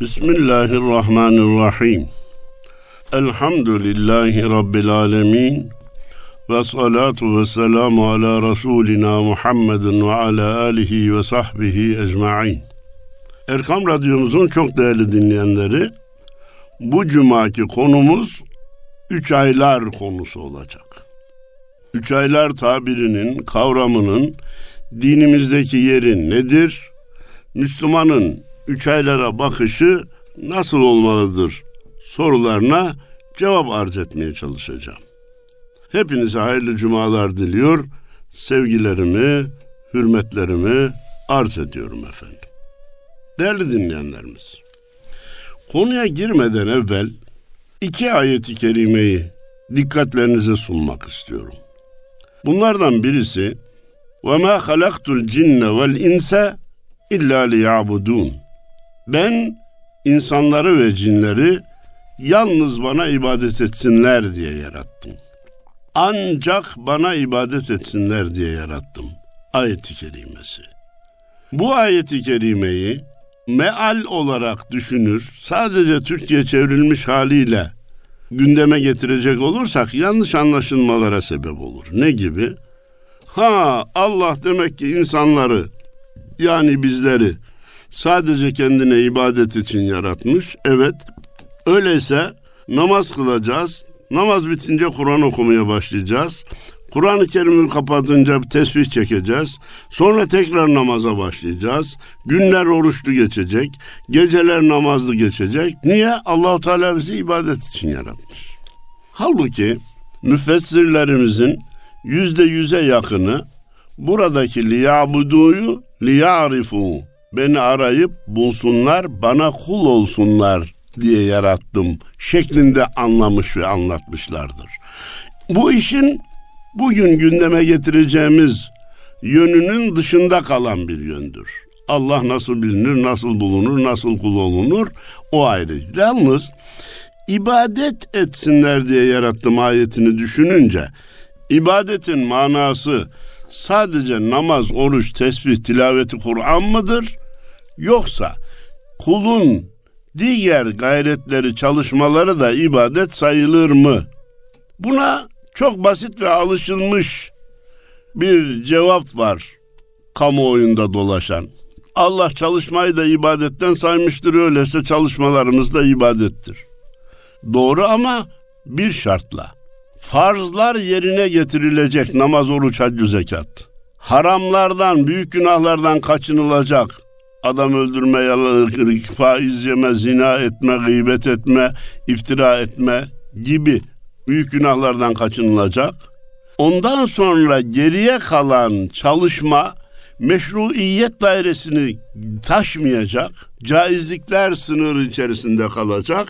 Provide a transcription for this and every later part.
Bismillahirrahmanirrahim. Elhamdülillahi Rabbil alemin. Ve salatu ve selamu ala Resulina Muhammedin ve ala alihi ve sahbihi ecma'in. Erkam Radyomuzun çok değerli dinleyenleri, bu cumaki konumuz üç aylar konusu olacak. Üç aylar tabirinin, kavramının dinimizdeki yeri nedir? Müslümanın üç aylara bakışı nasıl olmalıdır sorularına cevap arz etmeye çalışacağım. Hepinize hayırlı cumalar diliyor. Sevgilerimi, hürmetlerimi arz ediyorum efendim. Değerli dinleyenlerimiz, konuya girmeden evvel iki ayeti kerimeyi dikkatlerinize sunmak istiyorum. Bunlardan birisi وَمَا خَلَقْتُ الْجِنَّ وَالْاِنْسَ اِلَّا لِيَعْبُدُونَ ben insanları ve cinleri yalnız bana ibadet etsinler diye yarattım. Ancak bana ibadet etsinler diye yarattım. Ayeti kerimesi. Bu ayeti kerimeyi meal olarak düşünür, sadece Türkçe çevrilmiş haliyle gündeme getirecek olursak yanlış anlaşılmalara sebep olur. Ne gibi? Ha Allah demek ki insanları yani bizleri sadece kendine ibadet için yaratmış. Evet. Öyleyse namaz kılacağız. Namaz bitince Kur'an okumaya başlayacağız. Kur'an-ı Kerim'i kapatınca tesbih çekeceğiz. Sonra tekrar namaza başlayacağız. Günler oruçlu geçecek. Geceler namazlı geçecek. Niye? Allahu Teala bizi ibadet için yaratmış. Halbuki müfessirlerimizin yüzde yüze yakını buradaki liyabuduyu liyarifu beni arayıp bulsunlar bana kul olsunlar diye yarattım şeklinde anlamış ve anlatmışlardır. Bu işin bugün gündeme getireceğimiz yönünün dışında kalan bir yöndür. Allah nasıl bilinir, nasıl bulunur, nasıl kul olunur o ayrı. Yalnız ibadet etsinler diye yarattım ayetini düşününce ibadetin manası sadece namaz, oruç, tesbih, tilaveti Kur'an mıdır? Yoksa kulun diğer gayretleri, çalışmaları da ibadet sayılır mı? Buna çok basit ve alışılmış bir cevap var kamuoyunda dolaşan. Allah çalışmayı da ibadetten saymıştır öyleyse çalışmalarımız da ibadettir. Doğru ama bir şartla. Farzlar yerine getirilecek namaz, oruç, haccü, zekat. Haramlardan, büyük günahlardan kaçınılacak. Adam öldürme, faiz yeme, zina etme, gıybet etme, iftira etme gibi büyük günahlardan kaçınılacak. Ondan sonra geriye kalan çalışma meşruiyet dairesini taşmayacak, caizlikler sınırı içerisinde kalacak.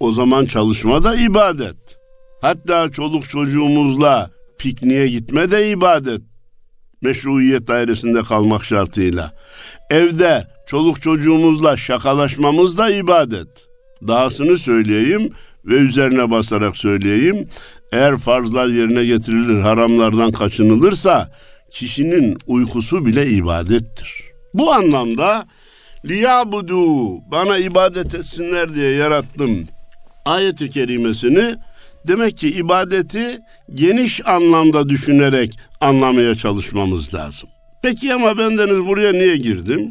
O zaman çalışma da ibadet. Hatta çoluk çocuğumuzla pikniğe gitme de ibadet. Meşruiyet dairesinde kalmak şartıyla. Evde çoluk çocuğumuzla şakalaşmamız da ibadet. Dahasını söyleyeyim ve üzerine basarak söyleyeyim. Eğer farzlar yerine getirilir, haramlardan kaçınılırsa kişinin uykusu bile ibadettir. Bu anlamda liyabudu bana ibadet etsinler diye yarattım ayeti kerimesini demek ki ibadeti geniş anlamda düşünerek anlamaya çalışmamız lazım. Peki ama bendeniz buraya niye girdim?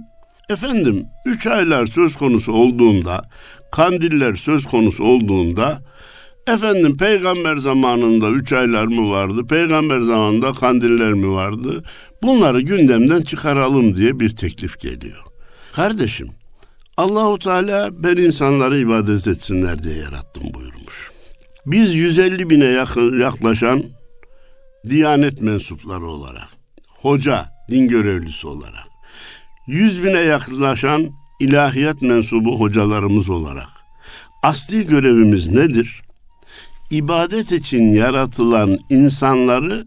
Efendim üç aylar söz konusu olduğunda, kandiller söz konusu olduğunda Efendim peygamber zamanında üç aylar mı vardı? Peygamber zamanında kandiller mi vardı? Bunları gündemden çıkaralım diye bir teklif geliyor. Kardeşim Allahu Teala ben insanları ibadet etsinler diye yarattım buyurmuş. Biz 150 bine yaklaşan Diyanet mensupları olarak, hoca, din görevlisi olarak, 100 bine yaklaşan ilahiyat mensubu hocalarımız olarak asli görevimiz nedir? ibadet için yaratılan insanları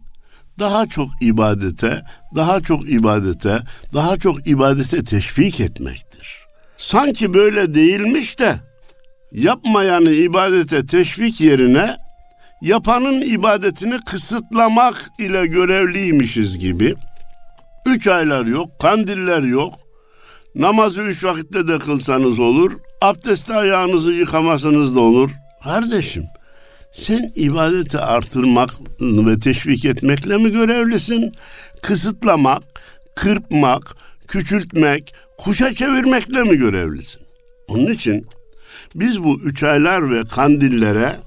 daha çok ibadete, daha çok ibadete, daha çok ibadete teşvik etmektir. Sanki böyle değilmiş de yapmayanı ibadete teşvik yerine yapanın ibadetini kısıtlamak ile görevliymişiz gibi. Üç aylar yok, kandiller yok, Namazı üç vakitte de kılsanız olur. Abdestte ayağınızı yıkamasanız da olur. Kardeşim sen ibadeti artırmak ve teşvik etmekle mi görevlisin? Kısıtlamak, kırpmak, küçültmek, kuşa çevirmekle mi görevlisin? Onun için biz bu üç aylar ve kandillere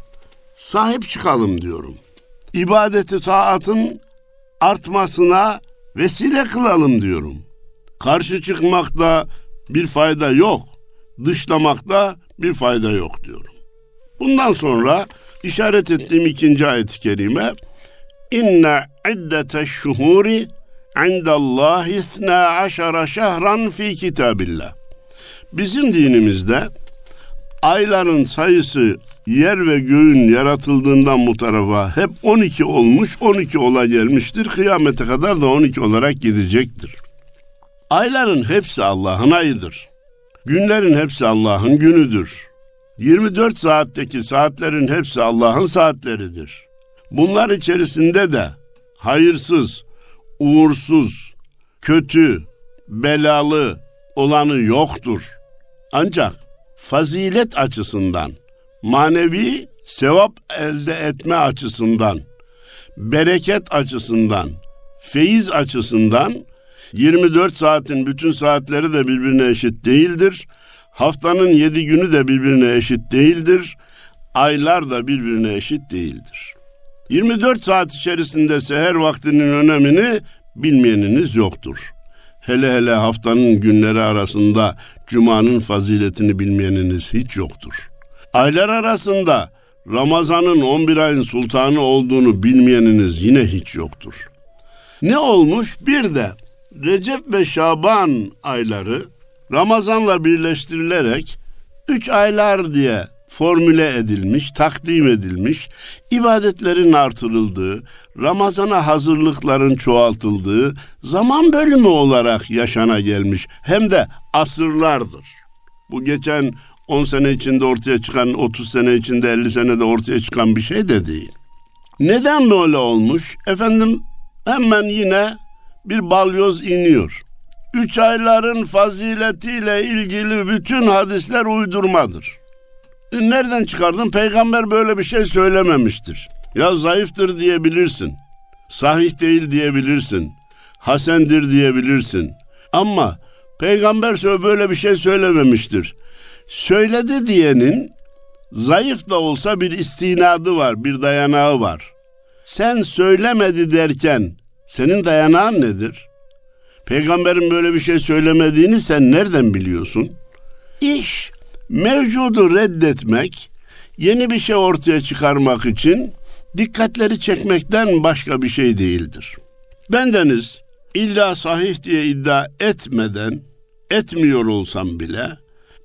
sahip çıkalım diyorum. İbadeti taatın artmasına vesile kılalım diyorum. Karşı çıkmakta bir fayda yok. Dışlamakta bir fayda yok diyorum. Bundan sonra işaret ettiğim ikinci ayet-i kerime İnne iddete şuhuri indallahi isna aşara şehran fi kitabillah. Bizim dinimizde ayların sayısı yer ve göğün yaratıldığından bu tarafa hep 12 olmuş, 12 ola gelmiştir. Kıyamete kadar da 12 olarak gidecektir. Ayların hepsi Allah'ın ayıdır. Günlerin hepsi Allah'ın günüdür. 24 saatteki saatlerin hepsi Allah'ın saatleridir. Bunlar içerisinde de hayırsız, uğursuz, kötü, belalı olanı yoktur. Ancak fazilet açısından, manevi sevap elde etme açısından, bereket açısından, feyiz açısından 24 saatin bütün saatleri de birbirine eşit değildir. Haftanın 7 günü de birbirine eşit değildir. Aylar da birbirine eşit değildir. 24 saat içerisinde seher vaktinin önemini bilmeyeniniz yoktur. Hele hele haftanın günleri arasında cumanın faziletini bilmeyeniniz hiç yoktur. Aylar arasında Ramazan'ın 11 ayın sultanı olduğunu bilmeyeniniz yine hiç yoktur. Ne olmuş? Bir de Recep ve Şaban ayları Ramazan'la birleştirilerek üç aylar diye formüle edilmiş, takdim edilmiş, ibadetlerin artırıldığı, Ramazan'a hazırlıkların çoğaltıldığı zaman bölümü olarak yaşana gelmiş. Hem de asırlardır. Bu geçen 10 sene içinde ortaya çıkan, 30 sene içinde 50 senede ortaya çıkan bir şey de değil. Neden böyle olmuş? Efendim hemen yine bir balyoz iniyor. Üç ayların faziletiyle ilgili bütün hadisler uydurmadır. E, nereden çıkardın? Peygamber böyle bir şey söylememiştir. Ya zayıftır diyebilirsin. Sahih değil diyebilirsin. Hasendir diyebilirsin. Ama peygamber böyle bir şey söylememiştir. Söyledi diyenin zayıf da olsa bir istinadı var, bir dayanağı var. Sen söylemedi derken senin dayanağın nedir? Peygamberin böyle bir şey söylemediğini sen nereden biliyorsun? İş mevcudu reddetmek, yeni bir şey ortaya çıkarmak için dikkatleri çekmekten başka bir şey değildir. Bendeniz illa sahih diye iddia etmeden, etmiyor olsam bile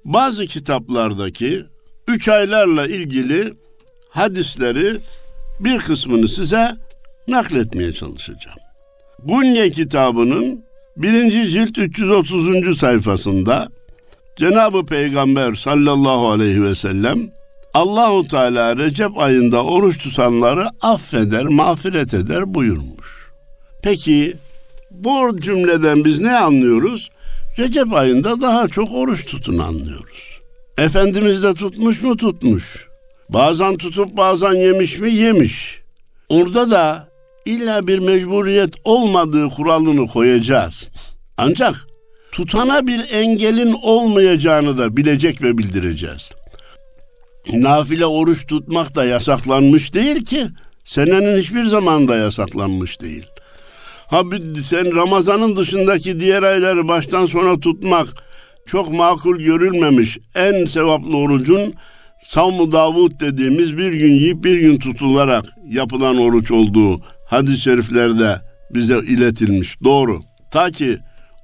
bazı kitaplardaki üç aylarla ilgili hadisleri bir kısmını size nakletmeye çalışacağım. Gunye kitabının birinci cilt 330. sayfasında Cenab-ı Peygamber sallallahu aleyhi ve sellem Allahu Teala Recep ayında oruç tutanları affeder, mağfiret eder buyurmuş. Peki bu cümleden biz ne anlıyoruz? Recep ayında daha çok oruç tutun anlıyoruz. Efendimiz de tutmuş mu tutmuş. Bazen tutup bazen yemiş mi yemiş. Orada da illa bir mecburiyet olmadığı kuralını koyacağız. Ancak tutana bir engelin olmayacağını da bilecek ve bildireceğiz. Nafile oruç tutmak da yasaklanmış değil ki. Senenin hiçbir zaman da yasaklanmış değil. Ha sen Ramazan'ın dışındaki diğer ayları baştan sona tutmak çok makul görülmemiş. En sevaplı orucun Savmu Davud dediğimiz bir gün yiyip bir gün tutularak yapılan oruç olduğu hadis-i şeriflerde bize iletilmiş. Doğru. Ta ki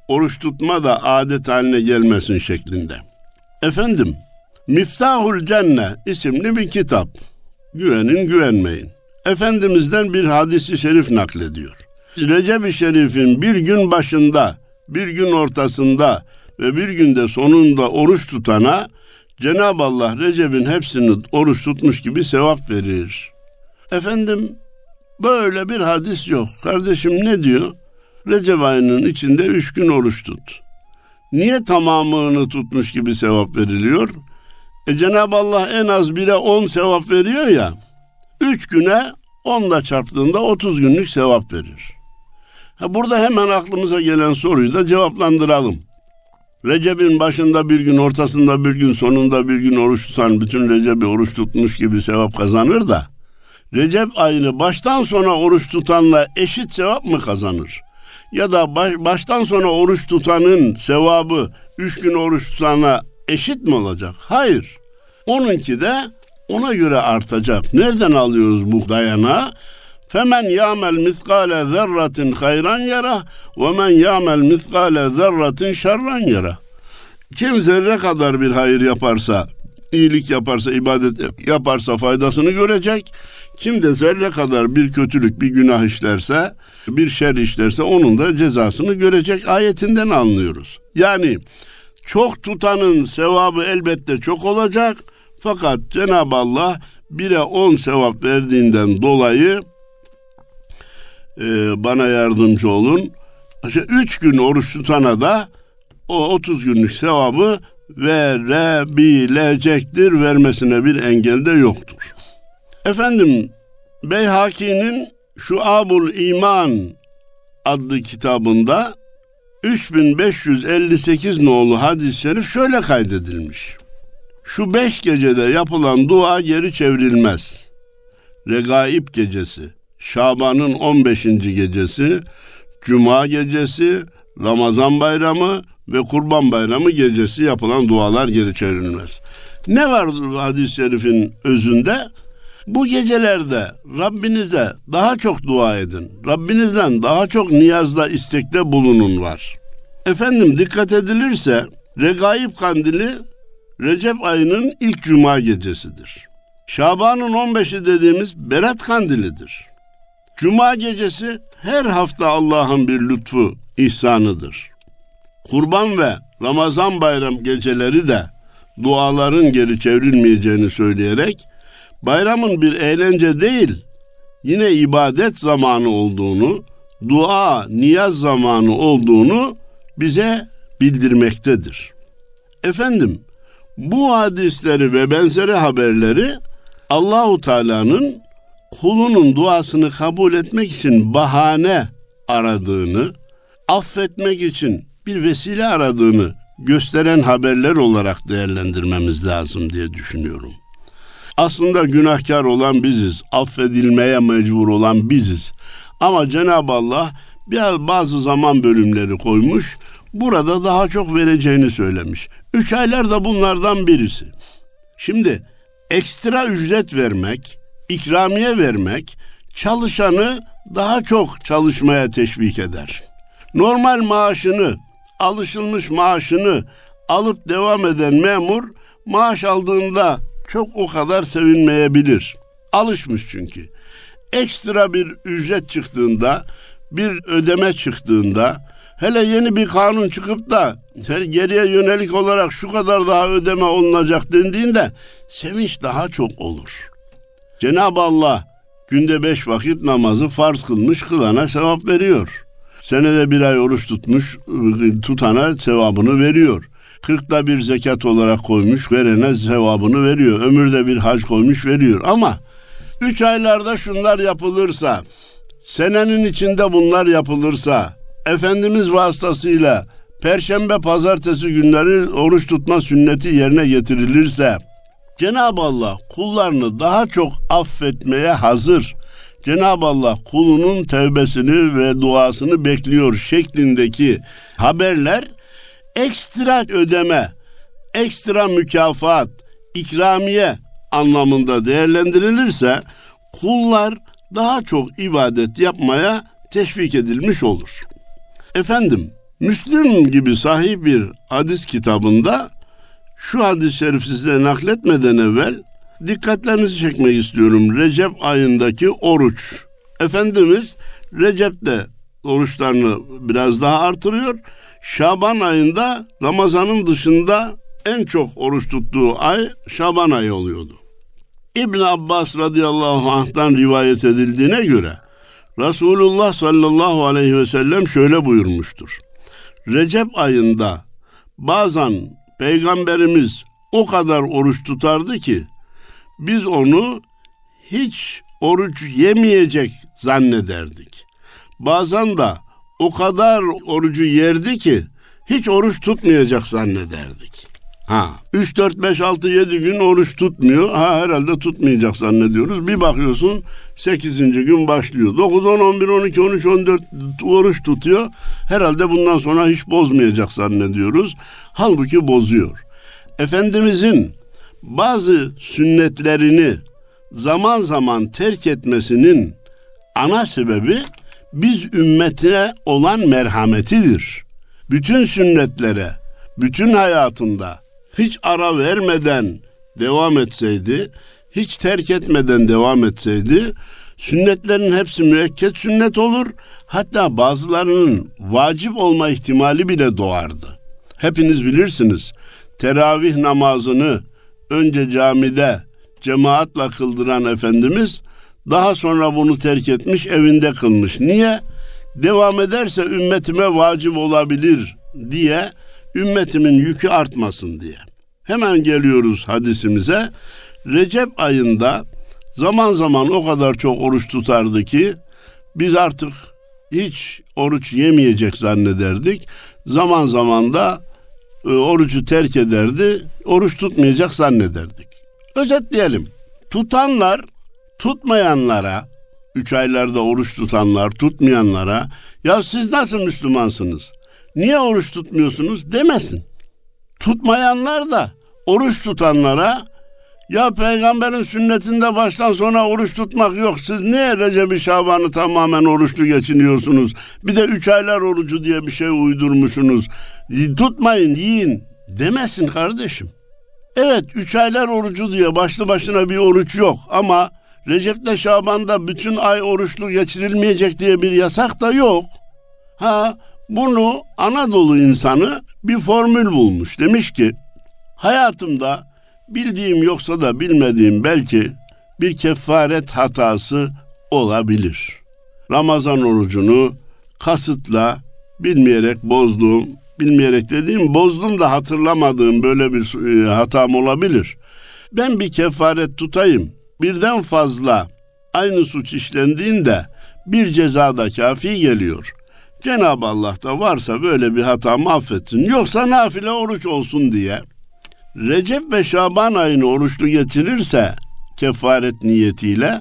oruç tutma da adet haline gelmesin şeklinde. Efendim, Miftahul Cenne isimli bir kitap. Güvenin güvenmeyin. Efendimizden bir hadisi şerif naklediyor. Recep-i Şerif'in bir gün başında, bir gün ortasında ve bir günde sonunda oruç tutana Cenab-ı Allah Recep'in hepsini oruç tutmuş gibi sevap verir. Efendim böyle bir hadis yok. Kardeşim ne diyor? Recep ayının içinde üç gün oruç tut. Niye tamamını tutmuş gibi sevap veriliyor? E Cenab-ı Allah en az bire on sevap veriyor ya. Üç güne onla çarptığında otuz günlük sevap verir. Burada hemen aklımıza gelen soruyu da cevaplandıralım. Recep'in başında bir gün, ortasında bir gün, sonunda bir gün oruç tutan bütün Recep'i oruç tutmuş gibi sevap kazanır da Recep ayını baştan sona oruç tutanla eşit sevap mı kazanır? Ya da baş, baştan sona oruç tutanın sevabı üç gün oruç tutana eşit mi olacak? Hayır. Onunki de ona göre artacak. Nereden alıyoruz bu dayanağı? Femen ya'mel miskale zerratin hayran yara ve men ya'mel miskale zerratin şerran yara. Kim zerre kadar bir hayır yaparsa, iyilik yaparsa, ibadet yaparsa faydasını görecek. Kim de zerre kadar bir kötülük, bir günah işlerse, bir şer işlerse onun da cezasını görecek ayetinden anlıyoruz. Yani çok tutanın sevabı elbette çok olacak. Fakat Cenab-ı Allah bire on sevap verdiğinden dolayı e, bana yardımcı olun. İşte üç gün oruç tutana da o 30 günlük sevabı verebilecektir. Vermesine bir engel de yoktur. Efendim Beyhaki'nin şu Abul İman adlı kitabında 3558 nolu hadis-i şerif şöyle kaydedilmiş. Şu beş gecede yapılan dua geri çevrilmez. Regaib gecesi, Şaban'ın 15. gecesi, Cuma gecesi, Ramazan bayramı ve Kurban bayramı gecesi yapılan dualar geri çevrilmez. Ne var hadis-i şerifin özünde? Bu gecelerde Rabbinize daha çok dua edin. Rabbinizden daha çok niyazda, istekte bulunun var. Efendim dikkat edilirse Regaib kandili Recep ayının ilk cuma gecesidir. Şaban'ın 15'i dediğimiz Berat kandilidir. Cuma gecesi her hafta Allah'ın bir lütfu, ihsanıdır. Kurban ve Ramazan bayram geceleri de duaların geri çevrilmeyeceğini söyleyerek bayramın bir eğlence değil, yine ibadet zamanı olduğunu, dua, niyaz zamanı olduğunu bize bildirmektedir. Efendim, bu hadisleri ve benzeri haberleri Allahu Teala'nın kulunun duasını kabul etmek için bahane aradığını, affetmek için bir vesile aradığını gösteren haberler olarak değerlendirmemiz lazım diye düşünüyorum. Aslında günahkar olan biziz, affedilmeye mecbur olan biziz. Ama Cenab-ı Allah biraz bazı zaman bölümleri koymuş, burada daha çok vereceğini söylemiş. Üç aylar da bunlardan birisi. Şimdi ekstra ücret vermek, ikramiye vermek çalışanı daha çok çalışmaya teşvik eder. Normal maaşını, alışılmış maaşını alıp devam eden memur maaş aldığında çok o kadar sevinmeyebilir. Alışmış çünkü. Ekstra bir ücret çıktığında, bir ödeme çıktığında, hele yeni bir kanun çıkıp da geriye yönelik olarak şu kadar daha ödeme olunacak dendiğinde sevinç daha çok olur. Cenab-ı Allah günde beş vakit namazı farz kılmış kılana sevap veriyor. Senede bir ay oruç tutmuş tutana sevabını veriyor. Kırkta bir zekat olarak koymuş verene sevabını veriyor. Ömürde bir hac koymuş veriyor. Ama üç aylarda şunlar yapılırsa, senenin içinde bunlar yapılırsa, Efendimiz vasıtasıyla Perşembe, pazartesi günleri oruç tutma sünneti yerine getirilirse, Cenab-ı Allah kullarını daha çok affetmeye hazır. Cenab-ı Allah kulunun tevbesini ve duasını bekliyor şeklindeki haberler ekstra ödeme, ekstra mükafat, ikramiye anlamında değerlendirilirse kullar daha çok ibadet yapmaya teşvik edilmiş olur. Efendim, Müslüm gibi sahih bir hadis kitabında şu hadis-i şerif size nakletmeden evvel dikkatlerinizi çekmek istiyorum. Recep ayındaki oruç. Efendimiz Recep'te oruçlarını biraz daha artırıyor. Şaban ayında Ramazan'ın dışında en çok oruç tuttuğu ay Şaban ayı oluyordu. İbn Abbas radıyallahu anh'tan rivayet edildiğine göre Resulullah sallallahu aleyhi ve sellem şöyle buyurmuştur. Recep ayında bazen peygamberimiz o kadar oruç tutardı ki biz onu hiç oruç yemeyecek zannederdik. Bazen de o kadar orucu yerdi ki hiç oruç tutmayacak zannederdik. Ha 3 4 5 6 7 gün oruç tutmuyor. Ha herhalde tutmayacak zannediyoruz. Bir bakıyorsun 8. gün başlıyor. 9 10 11 12 13 14 oruç tutuyor. Herhalde bundan sonra hiç bozmayacak zannediyoruz. Halbuki bozuyor. Efendimizin bazı sünnetlerini zaman zaman terk etmesinin ana sebebi biz ümmetine olan merhametidir. Bütün sünnetlere, bütün hayatında hiç ara vermeden devam etseydi, hiç terk etmeden devam etseydi, sünnetlerin hepsi müekket sünnet olur, hatta bazılarının vacip olma ihtimali bile doğardı. Hepiniz bilirsiniz, teravih namazını önce camide cemaatle kıldıran Efendimiz, daha sonra bunu terk etmiş, evinde kılmış. Niye? Devam ederse ümmetime vacip olabilir diye ümmetimin yükü artmasın diye. Hemen geliyoruz hadisimize. Recep ayında zaman zaman o kadar çok oruç tutardı ki biz artık hiç oruç yemeyecek zannederdik. Zaman zaman da e, orucu terk ederdi, oruç tutmayacak zannederdik. Özetleyelim. Tutanlar tutmayanlara, üç aylarda oruç tutanlar tutmayanlara ya siz nasıl Müslümansınız? Niye oruç tutmuyorsunuz demesin. Tutmayanlar da oruç tutanlara ya peygamberin sünnetinde baştan sona oruç tutmak yok. Siz niye Recep-i Şaban'ı tamamen oruçlu geçiniyorsunuz? Bir de üç aylar orucu diye bir şey uydurmuşsunuz. Tutmayın, yiyin demesin kardeşim. Evet üç aylar orucu diye başlı başına bir oruç yok ama Recep'te Şaban'da bütün ay oruçlu geçirilmeyecek diye bir yasak da yok. Ha bunu Anadolu insanı bir formül bulmuş. Demiş ki hayatımda bildiğim yoksa da bilmediğim belki bir kefaret hatası olabilir. Ramazan orucunu kasıtla bilmeyerek bozduğum, bilmeyerek dediğim bozdum da hatırlamadığım böyle bir e, hatam olabilir. Ben bir kefaret tutayım. Birden fazla aynı suç işlendiğinde bir ceza da kafi geliyor. Cenab-ı Allah da varsa böyle bir hata affetsin. Yoksa nafile oruç olsun diye. Recep ve Şaban ayını oruçlu getirirse kefaret niyetiyle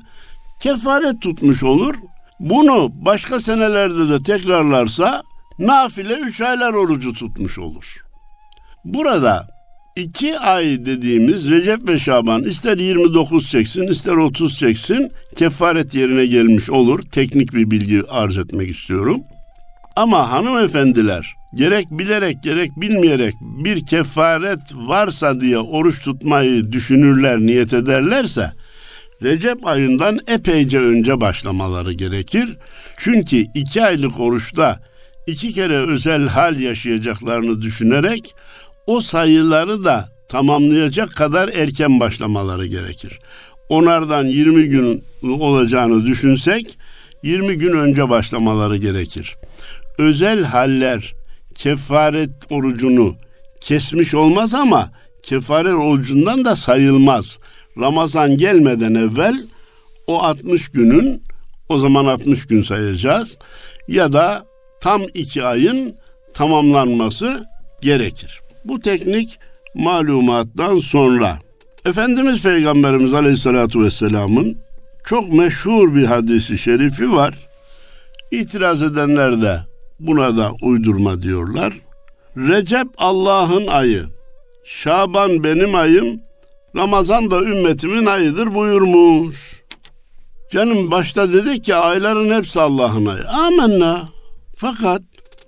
kefaret tutmuş olur. Bunu başka senelerde de tekrarlarsa nafile üç aylar orucu tutmuş olur. Burada iki ay dediğimiz Recep ve Şaban ister 29 çeksin ister 30 çeksin kefaret yerine gelmiş olur. Teknik bir bilgi arz etmek istiyorum. Ama hanımefendiler gerek bilerek gerek bilmeyerek bir kefaret varsa diye oruç tutmayı düşünürler, niyet ederlerse Recep ayından epeyce önce başlamaları gerekir. Çünkü iki aylık oruçta iki kere özel hal yaşayacaklarını düşünerek o sayıları da tamamlayacak kadar erken başlamaları gerekir. Onlardan 20 gün olacağını düşünsek 20 gün önce başlamaları gerekir. Özel haller kefaret orucunu kesmiş olmaz ama kefaret orucundan da sayılmaz. Ramazan gelmeden evvel o 60 günün o zaman 60 gün sayacağız ya da tam iki ayın tamamlanması gerekir. Bu teknik malumattan sonra Efendimiz Peygamberimiz Aleyhisselatü Vesselam'ın çok meşhur bir hadisi şerifi var. İtiraz edenler de buna da uydurma diyorlar. Recep Allah'ın ayı, Şaban benim ayım, Ramazan da ümmetimin ayıdır buyurmuş. Canım başta dedik ki ayların hepsi Allah'ın ayı. Amenna. Fakat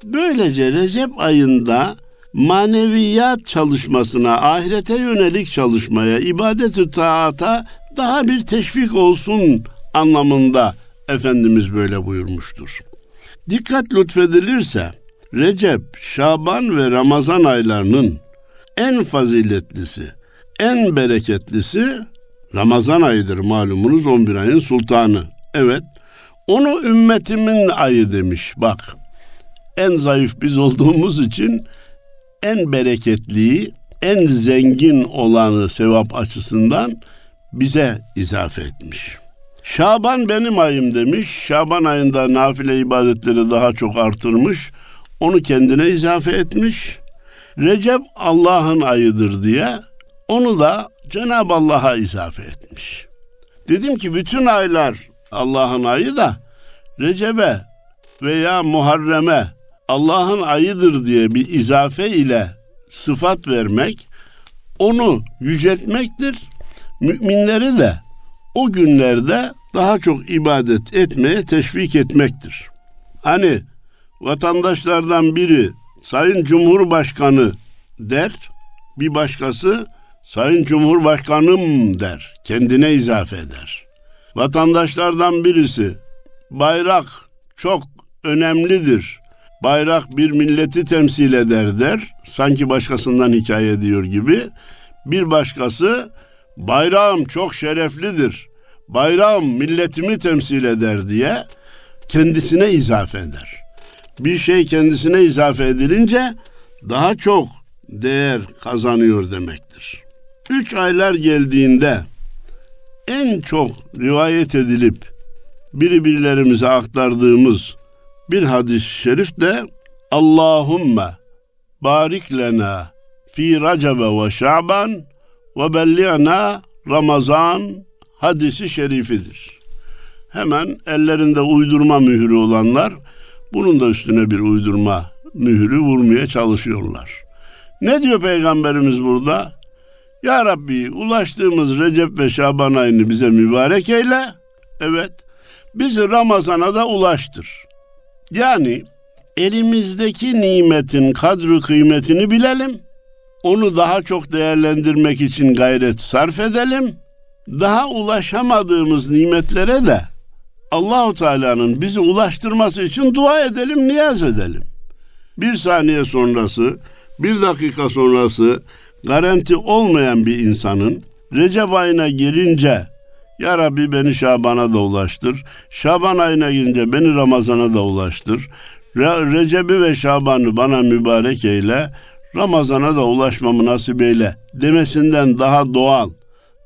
böylece Recep ayında maneviyat çalışmasına, ahirete yönelik çalışmaya, ibadet-ü taata daha bir teşvik olsun anlamında Efendimiz böyle buyurmuştur. Dikkat lütfedilirse Recep, Şaban ve Ramazan aylarının en faziletlisi, en bereketlisi Ramazan ayıdır malumunuz 11 ayın sultanı. Evet, onu ümmetimin ayı demiş bak. En zayıf biz olduğumuz için en bereketliyi, en zengin olanı sevap açısından bize izafe etmiş. Şaban benim ayım demiş. Şaban ayında nafile ibadetleri daha çok artırmış. Onu kendine izafe etmiş. Recep Allah'ın ayıdır diye onu da Cenab-ı Allah'a izafe etmiş. Dedim ki bütün aylar Allah'ın ayı da Recep'e veya Muharrem'e Allah'ın ayıdır diye bir izafe ile sıfat vermek onu yüceltmektir. Müminleri de o günlerde daha çok ibadet etmeye teşvik etmektir. Hani vatandaşlardan biri Sayın Cumhurbaşkanı der, bir başkası Sayın Cumhurbaşkanım der, kendine izafe eder. Vatandaşlardan birisi bayrak çok önemlidir. Bayrak bir milleti temsil eder der. Sanki başkasından hikaye ediyor gibi. Bir başkası bayrağım çok şereflidir. Bayrağım milletimi temsil eder diye kendisine izafe eder. Bir şey kendisine izafe edilince daha çok değer kazanıyor demektir. Üç aylar geldiğinde en çok rivayet edilip birbirlerimize aktardığımız bir hadis-i şerif de Allahümme barik lena fi Recebe ve Şaban ve belli'na Ramazan hadisi şerifidir. Hemen ellerinde uydurma mührü olanlar bunun da üstüne bir uydurma mührü vurmaya çalışıyorlar. Ne diyor Peygamberimiz burada? Ya Rabbi ulaştığımız Recep ve Şaban ayını bize mübarek eyle. Evet. Bizi Ramazan'a da ulaştır. Yani elimizdeki nimetin kadru kıymetini bilelim. Onu daha çok değerlendirmek için gayret sarf edelim. Daha ulaşamadığımız nimetlere de Allahu Teala'nın bizi ulaştırması için dua edelim, niyaz edelim. Bir saniye sonrası, bir dakika sonrası garanti olmayan bir insanın Recep ayına gelince ya Rabbi beni Şaban'a da ulaştır. Şaban ayına gelince beni Ramazan'a da ulaştır. Re- Recep'i ve Şaban'ı bana mübarek eyle. Ramazan'a da ulaşmamı nasip eyle demesinden daha doğal,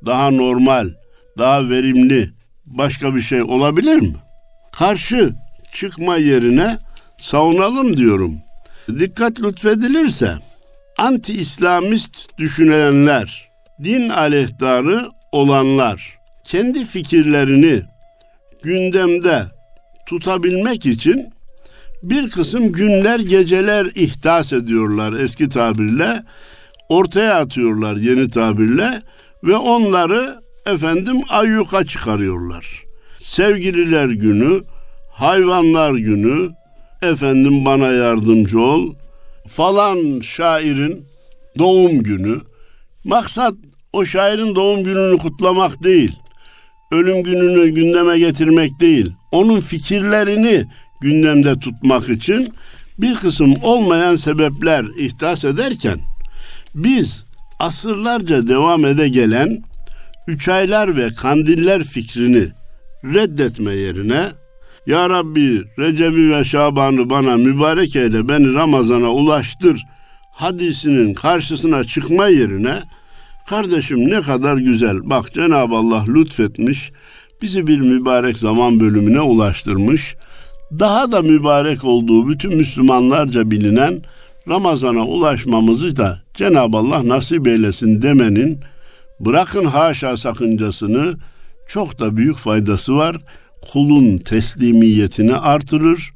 daha normal, daha verimli başka bir şey olabilir mi? Karşı çıkma yerine savunalım diyorum. Dikkat lütfedilirse anti-İslamist düşünenler, din aleyhtarı olanlar kendi fikirlerini gündemde tutabilmek için bir kısım günler geceler ihdas ediyorlar eski tabirle ortaya atıyorlar yeni tabirle ve onları efendim ayyuka çıkarıyorlar. Sevgililer günü, hayvanlar günü, efendim bana yardımcı ol, falan şairin doğum günü. Maksat o şairin doğum gününü kutlamak değil. Ölüm gününü gündeme getirmek değil. Onun fikirlerini gündemde tutmak için bir kısım olmayan sebepler ihdas ederken biz asırlarca devam ede gelen üç aylar ve kandiller fikrini reddetme yerine ya Rabbi Recep'i ve Şaban'ı bana mübarek eyle beni Ramazan'a ulaştır hadisinin karşısına çıkma yerine kardeşim ne kadar güzel bak Cenab-ı Allah lütfetmiş bizi bir mübarek zaman bölümüne ulaştırmış daha da mübarek olduğu bütün Müslümanlarca bilinen Ramazan'a ulaşmamızı da Cenab-ı Allah nasip eylesin demenin bırakın haşa sakıncasını çok da büyük faydası var. Kulun teslimiyetini artırır,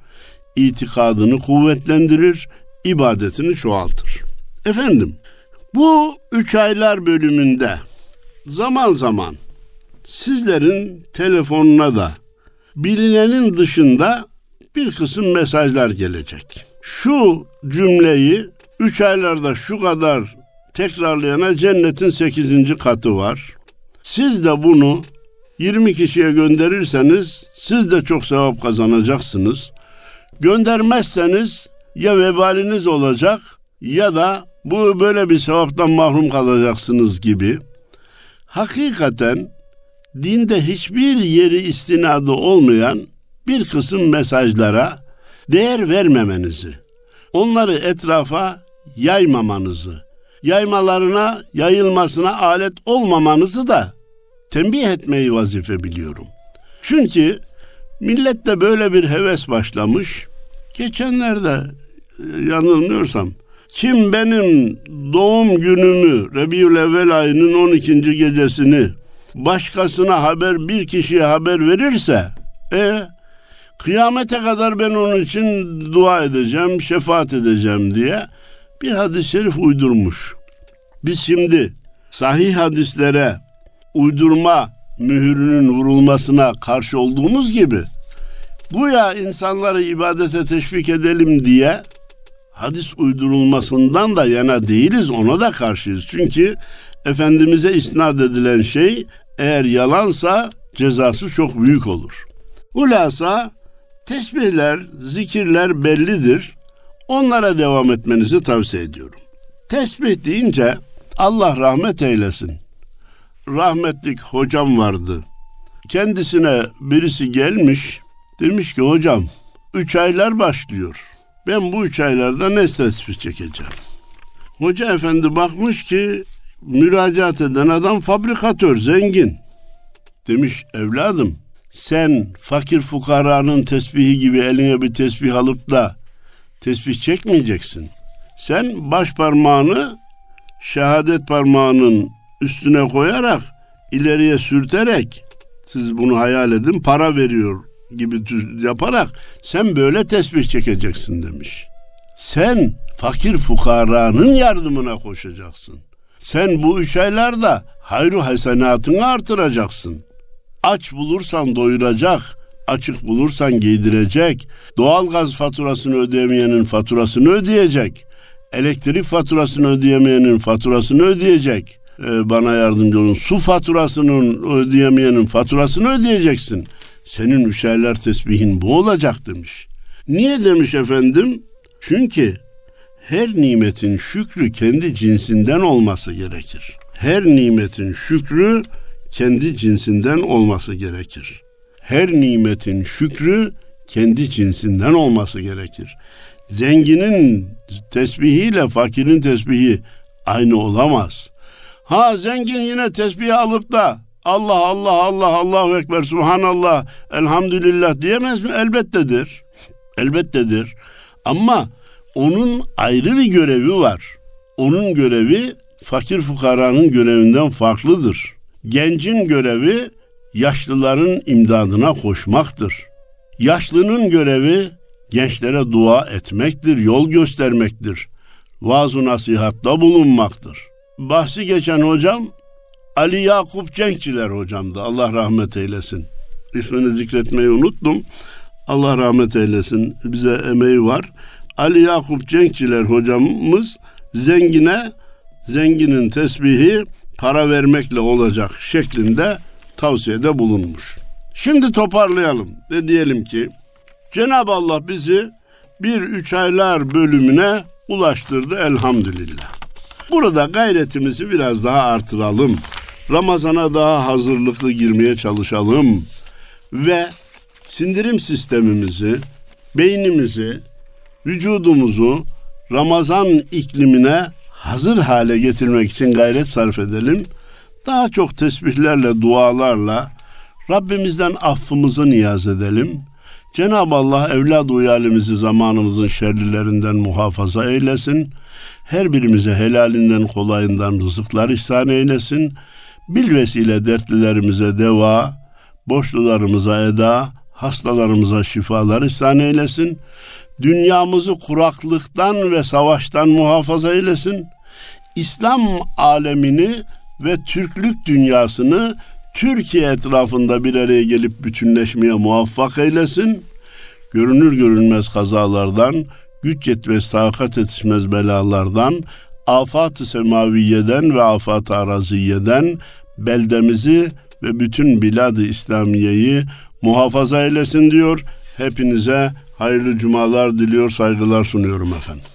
itikadını kuvvetlendirir, ibadetini çoğaltır. Efendim, bu üç aylar bölümünde zaman zaman sizlerin telefonuna da bilinenin dışında bir kısım mesajlar gelecek. Şu cümleyi üç aylarda şu kadar tekrarlayana cennetin sekizinci katı var. Siz de bunu 20 kişiye gönderirseniz siz de çok sevap kazanacaksınız. Göndermezseniz ya vebaliniz olacak ya da bu böyle bir sevaptan mahrum kalacaksınız gibi. Hakikaten dinde hiçbir yeri istinadı olmayan bir kısım mesajlara değer vermemenizi, onları etrafa yaymamanızı, yaymalarına, yayılmasına alet olmamanızı da tembih etmeyi vazife biliyorum. Çünkü millette böyle bir heves başlamış. Geçenlerde e, yanılmıyorsam kim benim doğum günümü Rebiül Evvel ayının 12. gecesini başkasına haber bir kişiye haber verirse e kıyamete kadar ben onun için dua edeceğim, şefaat edeceğim diye bir hadis-i şerif uydurmuş. Biz şimdi sahih hadislere uydurma mühürünün vurulmasına karşı olduğumuz gibi bu ya insanları ibadete teşvik edelim diye hadis uydurulmasından da yana değiliz ona da karşıyız. Çünkü Efendimiz'e isnat edilen şey eğer yalansa cezası çok büyük olur. Hulasa tesbihler, zikirler bellidir. Onlara devam etmenizi tavsiye ediyorum. Tesbih deyince Allah rahmet eylesin. Rahmetlik hocam vardı. Kendisine birisi gelmiş. Demiş ki hocam üç aylar başlıyor. Ben bu üç aylarda ne tesbih çekeceğim? Hoca efendi bakmış ki müracaat eden adam fabrikatör, zengin. Demiş evladım sen fakir fukaranın tesbihi gibi eline bir tesbih alıp da tesbih çekmeyeceksin. Sen baş parmağını şehadet parmağının üstüne koyarak ileriye sürterek siz bunu hayal edin para veriyor gibi yaparak sen böyle tesbih çekeceksin demiş. Sen fakir fukaranın yardımına koşacaksın. Sen bu üç aylarda hayru hasenatını artıracaksın. Aç bulursan doyuracak, açık bulursan giydirecek, doğal gaz faturasını ödeyemeyenin faturasını ödeyecek, elektrik faturasını ödeyemeyenin faturasını ödeyecek, ee, bana yardımcı olun, su faturasının ödeyemeyenin faturasını ödeyeceksin. Senin üşerler tesbihin bu olacak demiş. Niye demiş efendim? Çünkü her nimetin şükrü kendi cinsinden olması gerekir. Her nimetin şükrü kendi cinsinden olması gerekir. Her nimetin şükrü kendi cinsinden olması gerekir. Zenginin tesbihiyle fakirin tesbihi aynı olamaz. Ha zengin yine tesbihi alıp da Allah Allah Allah Allahu Ekber Subhanallah Elhamdülillah diyemez mi? Elbettedir. Elbettedir. Ama onun ayrı bir görevi var. Onun görevi fakir fukaranın görevinden farklıdır. Gencin görevi yaşlıların imdadına koşmaktır. Yaşlının görevi gençlere dua etmektir, yol göstermektir. Vaaz nasihatta bulunmaktır. Bahsi geçen hocam Ali Yakup Cenkçiler hocamdı. Allah rahmet eylesin. İsmini zikretmeyi unuttum. Allah rahmet eylesin. Bize emeği var. Ali Yakup Cenkçiler hocamız zengine zenginin tesbihi para vermekle olacak şeklinde tavsiyede bulunmuş. Şimdi toparlayalım ve diyelim ki Cenab-ı Allah bizi bir üç aylar bölümüne ulaştırdı elhamdülillah. Burada gayretimizi biraz daha artıralım. Ramazana daha hazırlıklı girmeye çalışalım ve sindirim sistemimizi, beynimizi, vücudumuzu Ramazan iklimine hazır hale getirmek için gayret sarf edelim. Daha çok tesbihlerle, dualarla Rabbimizden affımızı niyaz edelim. Cenab-ı Allah evlad uyalimizi zamanımızın şerlilerinden muhafaza eylesin. Her birimize helalinden kolayından rızıklar ihsan eylesin. Bil vesile dertlilerimize deva, borçlularımıza eda, hastalarımıza şifalar ihsan eylesin. Dünyamızı kuraklıktan ve savaştan muhafaza eylesin. İslam alemini ve Türklük dünyasını Türkiye etrafında bir araya gelip bütünleşmeye muvaffak eylesin. Görünür görünmez kazalardan, güç yetmez, takat yetişmez belalardan, afat-ı semaviyeden ve afat-ı araziyeden beldemizi ve bütün bilad-ı İslamiye'yi muhafaza eylesin diyor. Hepinize hayırlı cumalar diliyor, saygılar sunuyorum efendim.